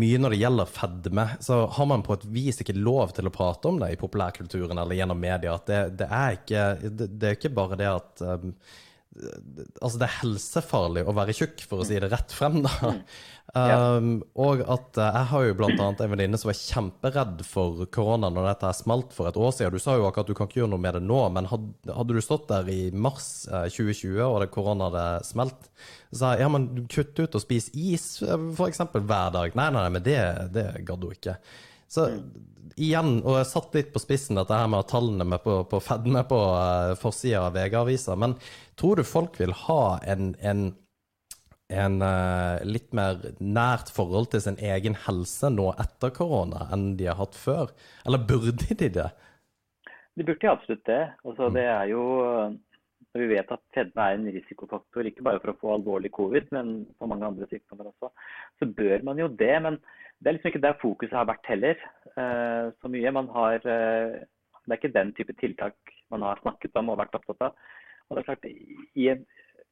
mye når det gjelder fedme, så har man på et vis ikke lov til å prate om det i populærkulturen eller gjennom media. At det, det er ikke det, det, er ikke bare det at um, Altså, det er helsefarlig å være tjukk, for å si det rett frem, da. Mm. Um, og at uh, jeg har jo blant annet en venninne som var kjemperedd for korona når dette smalt for et år siden. Du sa jo akkurat at du kan ikke gjøre noe med det nå, men hadde, du stått der i mars uh, 2020 og det korona hadde smelt, så sa jeg ja, men kutt ut og spis is uh, for eksempel hver dag. Nei, nei, nei, men det, det gadd hun ikke. Så mm. igjen, og jeg satt litt på spissen dette her med tallene med på, på fedme på uh, forsida av VG-avisa, men Tror du folk vil ha en, en, en uh, litt mer nært forhold til sin egen helse nå etter korona enn de har hatt før? Eller burde de det? De burde absolutt det. Altså, det er jo vi vet at fedme er en risikofaktor, ikke bare for å få alvorlig covid, men for mange andre sykdommer også, så bør man jo det. Men det er liksom ikke der fokuset har vært heller. Uh, så mye har uh, Det er ikke den type tiltak man har snakket om og vært opptatt av. Og det er klart, i, en,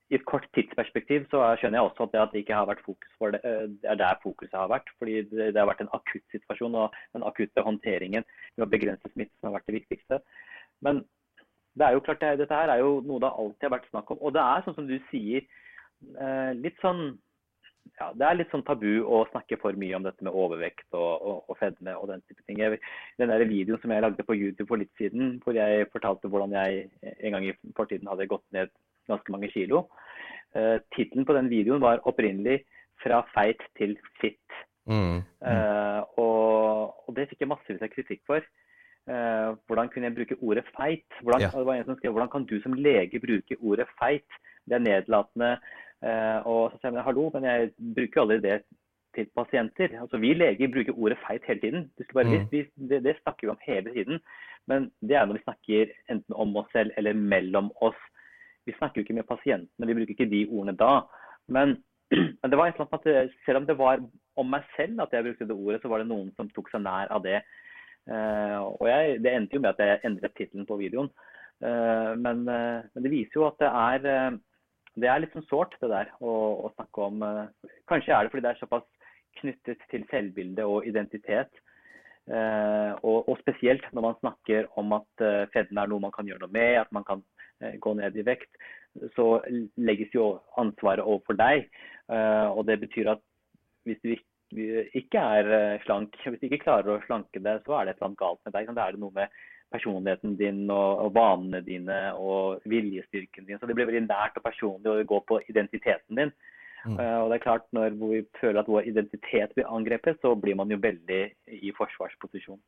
i et kort tidsperspektiv så skjønner jeg også at det, at det ikke har vært fokus for det, eh, det er der fokuset har vært. fordi det, det har vært en akutt situasjon, og den akutte håndteringen med å begrense smitte som har vært det viktigste. Men det er jo klart, det, dette her er jo noe det alltid har vært snakk om. Og det er sånn som du sier, eh, litt sånn ja, det er litt sånn tabu å snakke for mye om dette med overvekt og, og, og fedme og den type ting. Jeg, den der videoen som jeg lagde på YouTube for litt siden, hvor jeg fortalte hvordan jeg en gang i fortiden hadde gått ned ganske mange kilo. Uh, Tittelen på den videoen var opprinnelig 'Fra feit til fit'. Mm. Uh, og, og, det fikk jeg massevis av kritikk for. Uh, hvordan kunne jeg bruke ordet feit? Hvordan, ja. det var en som skrev, hvordan kan du som lege bruke ordet feit? Det er nedlatende. Eh, og så sier jeg hallo, men jeg bruker jo aldri det til pasienter. Altså Vi leger bruker ordet feit hele tiden. Bare, mm. vi, det, det, snakker vi om hele tiden. Men det er når vi snakker enten om oss selv eller mellom oss. Vi snakker jo ikke med pasientene, vi bruker ikke de ordene da. Men, men det var et eller annet at selv om det var om meg selv at jeg brukte det ordet, så var det noen som tok seg nær av det. Uh, og jeg, Det endte jo med at jeg endret tittelen på videoen. Uh, men, uh, men, det viser jo at det er det er litt sånn sårt, det der å, å, snakke om. Eh, kanskje er det fordi det er såpass knyttet til selvbilde og identitet. Uh, og, og, spesielt når man snakker om at uh, fedme er noe man kan gjøre noe med, at man kan uh, gå ned i vekt, så legges jo ansvaret overfor deg. og det betyr at hvis du ikke er slank, hvis du ikke klarer å slanke deg, så er det et eller annet galt med deg. Da er det noe med personligheten din og, vanene dine og viljestyrken din. Så det blir veldig nært og personlig, å gå på identiteten din. Mm. Uh, og det er klart, Når vi føler at vår identitet blir angrepet, så blir man jo veldig i forsvarsposisjon.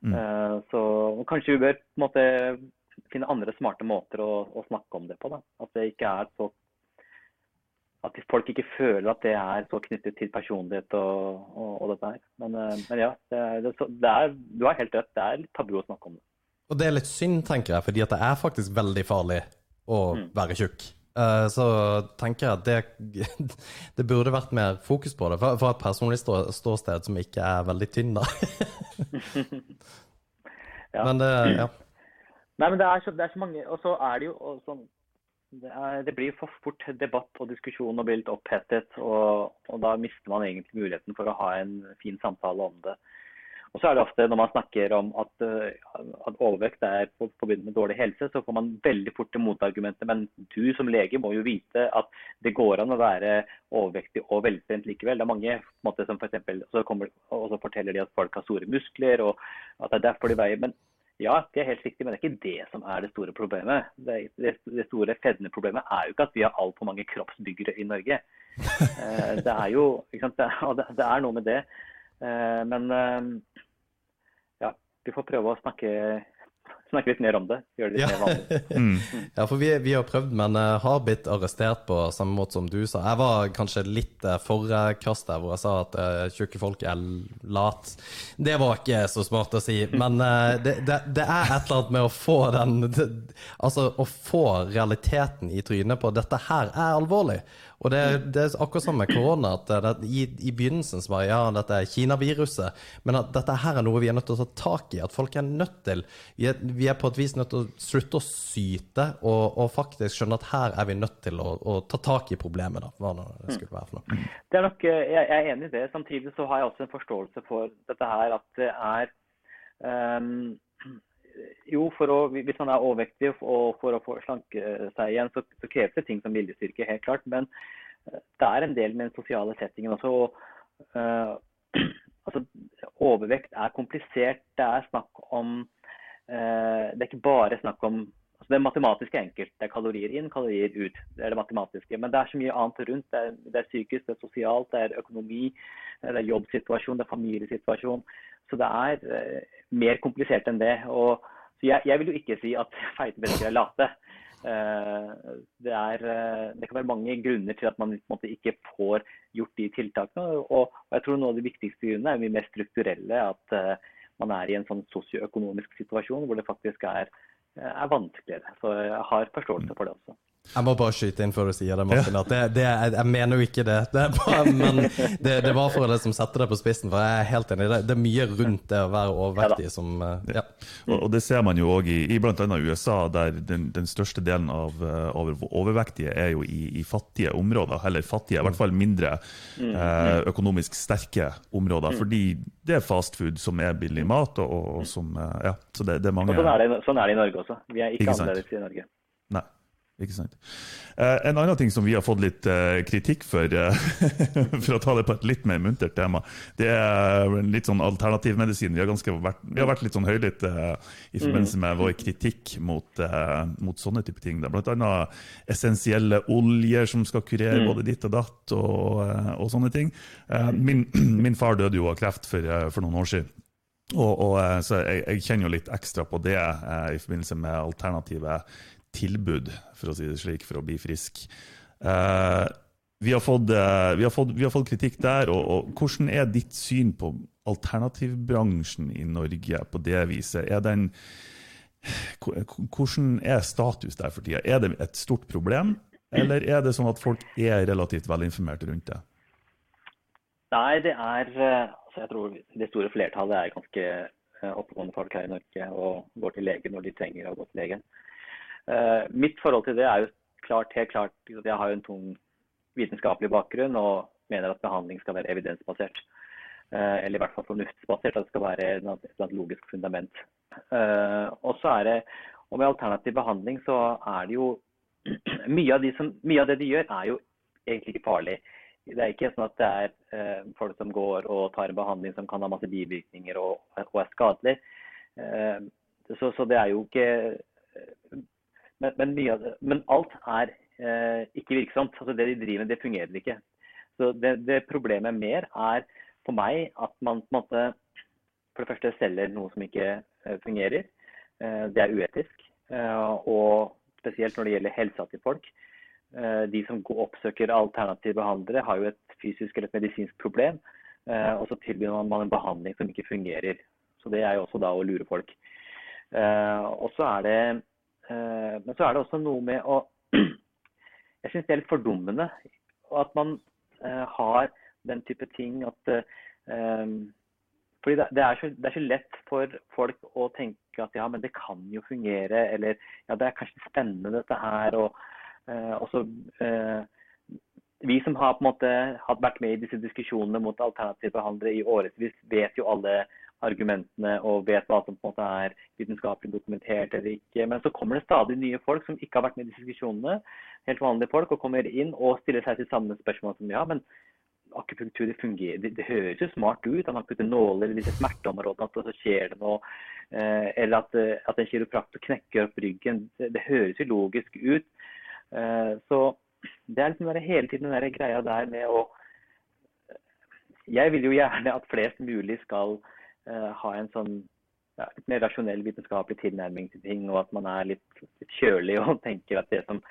Mm. Uh, så kanskje vi bør på en måte finne andre smarte måter å, å snakke om det på. Da. At det ikke er så at folk ikke føler at det er så knyttet til personlighet og, og, og dette her. Men, uh, men ja, det er, det, er, du har helt rett. Det er litt tabu å snakke om det. Og det er litt synd, tenker jeg, fordi at det er faktisk veldig farlig å mm. være tjukk. Uh, så tenker jeg at det, det, burde vært mer fokus på det, fra et personlig stå, ståsted som ikke er veldig tynn, da. ja. Men det Ja. Nei, men det er så, det er så mange Og så er det jo sånn det, er, det, blir for fort debatt og diskusjon og blir litt opphetet. Og, og, da mister man egentlig muligheten for å ha en fin samtale om det. Og så er det ofte Når man snakker om at, eh, at overvekt er forbundet med dårlig helse, så får man veldig fort til motargumentet. Men du som lege må jo vite at det går an å være overvektig og veltrent likevel. Det er mange måte, som for så og så forteller de at folk har store muskler og at det er derfor de veier. Men ja, det er helt riktig, men det er ikke det som er det store problemet. Det, det, det store fedmeproblemet er jo ikke at vi har altfor mange kroppsbyggere i Norge. Eh, det er jo det, det, er noe med det. Eh, men eh, ja, vi får prøve å snakke snakke litt mer om det. Gjøre det litt ja. mer vanlig. mm. Ja, for vi, vi, har prøvd, men uh, har blitt arrestert på samme måte som du sa. Jeg var kanskje litt uh, for krass der hvor jeg sa at uh, tjukke folk er lat. Det var ikke så smart å si, men uh, det, det, det, er et eller annet med å få den det, Altså å få realiteten i trynet på dette her er alvorlig. Og det, det er akkurat som med korona, at i, i, begynnelsen så bare ja, dette er Kina-viruset, men at dette her er noe vi er nødt til å ta tak i. At folk er nødt til Vi er, vi er på et vis nødt til å slutte å syte og, og, faktisk skjønne at her er vi nødt til å, å ta tak i problemet, da, hva det skulle være for noe. Det er nok, eh, jeg er enig i det. Samtidig så har jeg også en forståelse for dette her at det er um, jo, å, hvis man er overvektig og for å få slanke seg igjen, så, så kreves det ting som viljestyrke, helt klart. Men uh, det er en del med den sosiale settingen også. Og, uh, altså, overvekt er komplisert. Det er snakk om uh, Det er ikke bare snakk om Det matematiske er enkelt. Det er kalorier inn, kalorier ut. Det er det matematiske. Men det er så mye annet rundt. Det er, det er psykisk, det er sosialt, det er økonomi, det er jobbsituasjon, det er familiesituasjon. Så det er mer komplisert enn det. Og, så jeg, jeg, vil jo ikke si at feite mennesker er late. Uh, det, er, uh, det, kan være mange grunner til at man måte, ikke får gjort de tiltakene. Og, og jeg tror noe av de viktigste grunnene er mye mer strukturelle. At uh, man er i en sånn sosioøkonomisk situasjon hvor det faktisk er, er vanskeligere. Så jeg har forståelse for det også. Jeg må bare skyte inn før du sier det, Martin. at det, det, Jeg mener jo ikke det. det bare, men det, det, var for å liksom sette det på spissen. For jeg er helt enig. Det, det er mye rundt det å være overvektig som eh, ja. Og, og, Det ser man jo òg i, i bl.a. USA, der den, den, største delen av, eh, av overvektige er jo i, i, fattige områder. Eller fattige, i hvert fall mindre mm. eh, økonomisk sterke områder. Mm. Fordi det er fastfood som er billig mat. og, og som, eh, ja, så det, er mange... Og sånn er, det, sånn er det i Norge også. Vi er ikke, ikke annerledes i Norge. Ikke sant? Eh, en annen ting som vi har fått litt eh, kritikk for, eh, for å ta det på et litt mer muntert tema, det er litt sånn alternativmedisin. Vi har, vært, vi har vært litt sånn høylytte i forbindelse med vår kritikk mot, mot sånne type ting. Blant annet essensielle oljer som skal kurere mm. både ditt og datt, og, og sånne ting. Min, min, far døde jo av kreft for, for noen år siden. Og, og, så jeg, jeg, kjenner jo litt ekstra på det eh, i forbindelse med alternative tilbud, for å si det slik, for å bli frisk. Eh, vi, har fått, eh, vi, har fått, vi, har fått, kritikk der. Og, og, Hvordan er ditt syn på alternativbransjen i Norge på det viset? Er den, hvordan er status der for tida? Er det et stort problem, eller er det sånn at folk er relativt velinformerte rundt det? Nei, det er eh, altså Jeg tror det store flertallet er ganske oppegående folk her i Norge og går til lege når de trenger å gå til legen. Uh, mitt forhold til det er jo klart, helt klart at jeg har en tung vitenskapelig bakgrunn og mener at behandling skal være evidensbasert. eller i hvert fall fornuftsbasert, at det skal være et logisk fundament. Og så er det, og Med alternativ behandling så er det jo mye av, de som, mye av det de gjør, er jo egentlig ikke farlig. Det er ikke sånn at det er eh, folk som går og tar en behandling som kan ha masse bivirkninger og, og er skadelig. Eh, så, så, det er jo ikke Men, men, det, men alt er eh, ikke virksomt. Altså Det de driver med, det fungerer ikke. Så det, det, problemet mer er for meg at man på en måte for det første selger noe som ikke eh, fungerer. Eh, det er uetisk. Eh, og spesielt når det gjelder helsa til folk. De som oppsøker alternative behandlere, har jo et fysisk eller et medisinsk problem. Og så tilbyr man en behandling som ikke fungerer. Så det er jo også da å lure folk. Og så er det Men så er det også noe med å Jeg syns det er litt fordummende at man har den type ting at fordi det, er så, det, er så, lett for folk å tenke at ja, men det kan jo fungere, eller ja, det er kanskje spennende dette her. Og, eh, også, eh, vi som har på en måte hatt vært med i disse diskusjonene mot alternative behandlere i årevis, vet jo alle argumentene og vet hva som på en måte er vitenskapelig dokumentert eller ikke. Men så kommer det stadig nye folk som ikke har vært med i diskusjonene, helt vanlige folk, og kommer inn og stiller seg til samme spørsmål som ja, men akupunktur det fungerer. Det, det, høres jo smart ut. At har puttet nåler i disse smerteområdene, at så skjer det noe. Eh, eller at, eh, at en kiropraktor knekker opp ryggen. Det, det, høres jo logisk ut. Eh, så det er liksom hele tiden den der greia der med å Jeg vil jo gjerne at flest mulig skal ha en sånn ja, litt mer rasjonell vitenskapelig tilnærming til ting, og at man er litt, litt kjølig og tenker at det som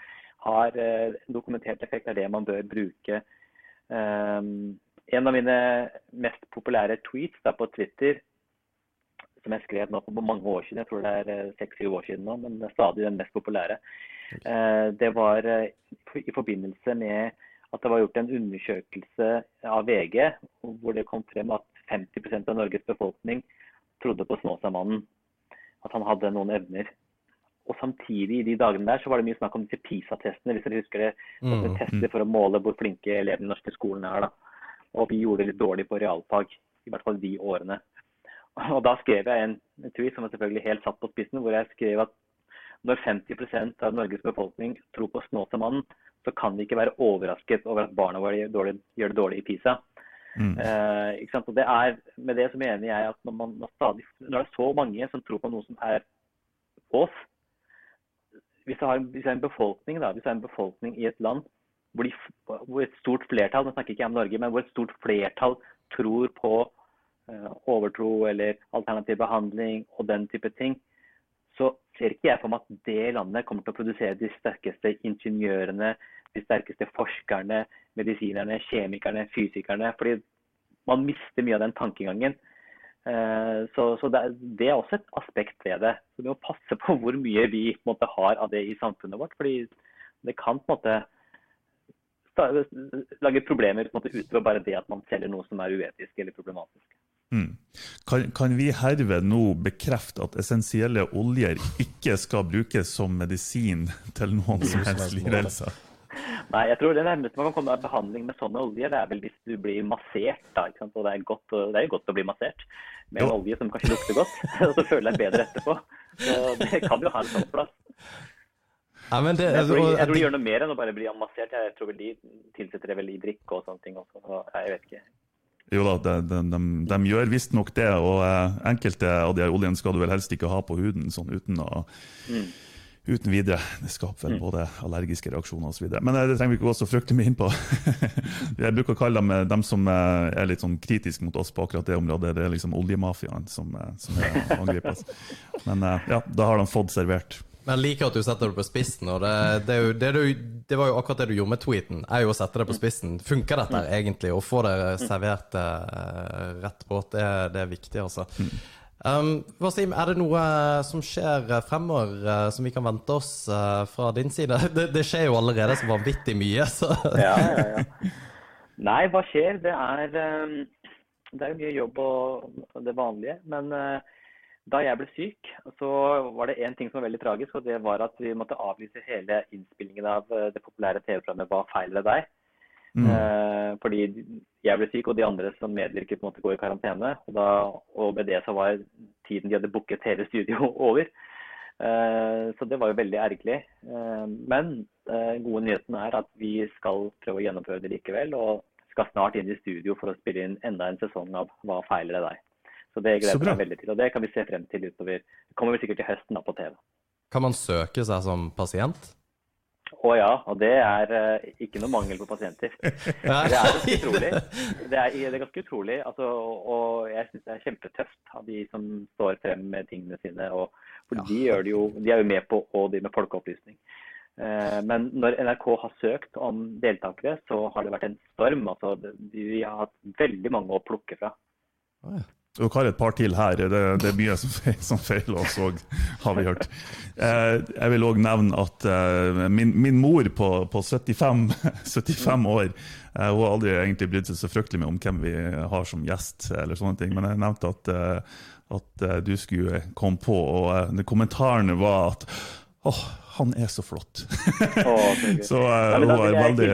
har eh, dokumentert effekt, er det man bør bruke. Um, en av mine mest populære tweets da, på Twitter, som jeg skrev nå for mange år siden, jeg tror det er eh, seks-syv år siden nå, men det er stadig den mest populære, uh, det var uh, i forbindelse med at det var gjort en undersøkelse av VG hvor det kom frem at 50% av Norges befolkning trodde på Snåsamannen. At han hadde noen evner. Og samtidig i de dagene der så var det mye snakk om disse PISA-testene, hvis dere husker det. Mm, tester mm. for å måle hvor flinke elevene i den norske skolen er. da. Og vi gjorde det litt dårlig på realfag, i hvert fall de årene. Og da skrev jeg en, tweet som var selvfølgelig helt satt på spissen, hvor jeg skrev at når 50% av Norges befolkning tror på Snåsamannen, så kan de ikke være overrasket over at barna våre gjør det dårlig i PISA. Mm. Eh? Og det er, med det så mener jeg at når, man, når, stadig, når det er så mange som tror på noe som er oss hvis det er, hvis har en befolkning da, hvis det er en befolkning i et land hvor, de, hvor, et stort flertall nå snakker ikke jeg om Norge, men hvor et stort flertall tror på uh, overtro eller alternativ behandling og den type ting, så ser ikke jeg for meg at det landet kommer til å produsere de sterkeste ingeniørene, de sterkeste forskerne, medisinerne, kjemikerne, fysikerne. fordi man mister mye av den tankegangen. Eh, så, så det, det, er også et aspekt ved det. Så Vi må passe på hvor mye vi måte, har av det i samfunnet vårt. fordi det kan på en måte lage problemer på en måte, utover bare det at man selger noe som er uetisk eller problematisk. Mm. Kan, kan, vi herved nå bekrefte at essensielle oljer ikke skal brukes som medisin til noen som helst lidelser? Nei, jeg tror det nærmeste man kan komme av behandling med sånne oljer, det er vel hvis du blir massert. da, ikke sant? Og det er, godt, det er jo godt å bli massert med en olje som kanskje lukter godt, og så føler jeg bedre etterpå. Så det kan jo ha en sånn plass. Ja, det, jeg, tror, jeg, tror, de gjør noe mer enn å bare bli massert. Jeg tror vel de tilsetter det vel i drikke og sånne ting også. Så jeg vet ikke. Jo da, de, de, de, de gjør visstnok det. Og eh, enkelte av de oljene skal du vel helst ikke ha på huden sånn uten å mm uten videre. Det skaper vel mm. både allergiske reaksjoner osv. Men eh, det trenger vi ikke gå så fryktelig mye inn på. Jeg bruker å kalle dem eh, dem som eh, er litt sånn kritiske mot oss på akkurat det området. Det er liksom oljemafiaen som, som angripes. Men ja, da har de fått servert. Men jeg liker at du setter det på spissen. og det, det, jo, det, det, var jo akkurat det du gjorde med tweeten. er jo å sette det på spissen. Funker dette mm. egentlig? Å få det servert rett på, det, det er viktig, altså. Um, Wasim, er det noe eh, som skjer eh, fremover uh, som vi kan vente oss uh, fra din side? Det, det, skjer jo allerede så vanvittig mye. Så. ja, ja, ja. Nei, hva skjer? Det er, um, det er mye jobb og det vanlige. Men uh, da jeg ble syk, så var det én ting som var veldig tragisk. Og det var at vi måtte avlyse hele innspillingen av det populære TV-programmet Hva feiler deg? Mm. Fordi jeg ble syk, og de andre som medvirket, måte går i karantene. Og, da, og med det så var tiden de hadde booket hele studio, over. Eh, så det var jo veldig ergerlig. Eh, men eh, gode nyheten er at vi skal prøve å gjennomføre det likevel. Og skal snart inn i studio for å spille inn enda en sesong av Hva feiler det deg? Så det gleder jeg meg veldig til. Og det kan vi se frem til utover. Det kommer vel sikkert til høsten da på TV. Kan man søke seg som pasient? Å ja, og det er eh, ikke noe mangel på pasienter. Det er ganske utrolig. Det er, det er ganske utrolig, altså, og jeg syns det er kjempetøft av de som står frem med tingene sine. Og, for de, gjør det jo, de er jo med på å drive med folkeopplysning. Eh, Men når NRK har søkt om deltakere, så har det vært en storm. altså Vi har hatt veldig mange å plukke fra. Dere har et par til her. Det, det er mye som, fe- som feiler oss òg, har vi hørt. Eh, jeg vil òg nevne at eh, min, min mor på, på 75, 75 år eh, Hun har aldri egentlig brydd seg så fryktelig mye om hvem vi har som gjest, eller sånne ting, men jeg nevnte at, at du skulle komme på, og den var at åh, han er så flott. Så men hun er veldig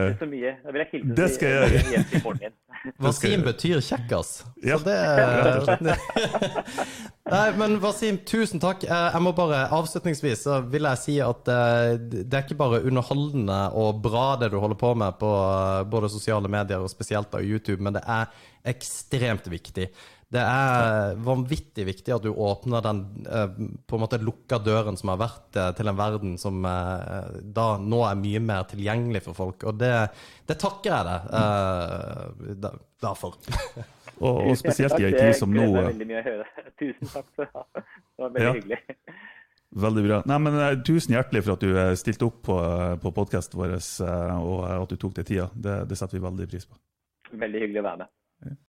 Det skal jeg gjøre. Wasim betyr kjekkas. Ja, Så det Nei, men Wasim, tusen takk. Eh, Jeg må bare Avslutningsvis så vil jeg si at eh, det er ikke bare underholdende og bra det du holder på med på eh, både sosiale medier og spesielt på YouTube, men det er ekstremt viktig. Det er vanvittig viktig at du åpner den eh, på en måte lukka døren som har vært eh, til en verden som eh, da nå er mye mer tilgjengelig for folk. Og det, det takker jeg deg uh, derfor. Og, og spesielt i ei tid som nå veldig mye å høre. Tusen takk for det. Det var veldig Ja. hyggelig. Veldig bra. Nei, men Tusen hjertelig for at du stilte opp på, på podkasten vår, og at du tok deg tida. Det, det setter vi veldig pris på. Veldig hyggelig å være med.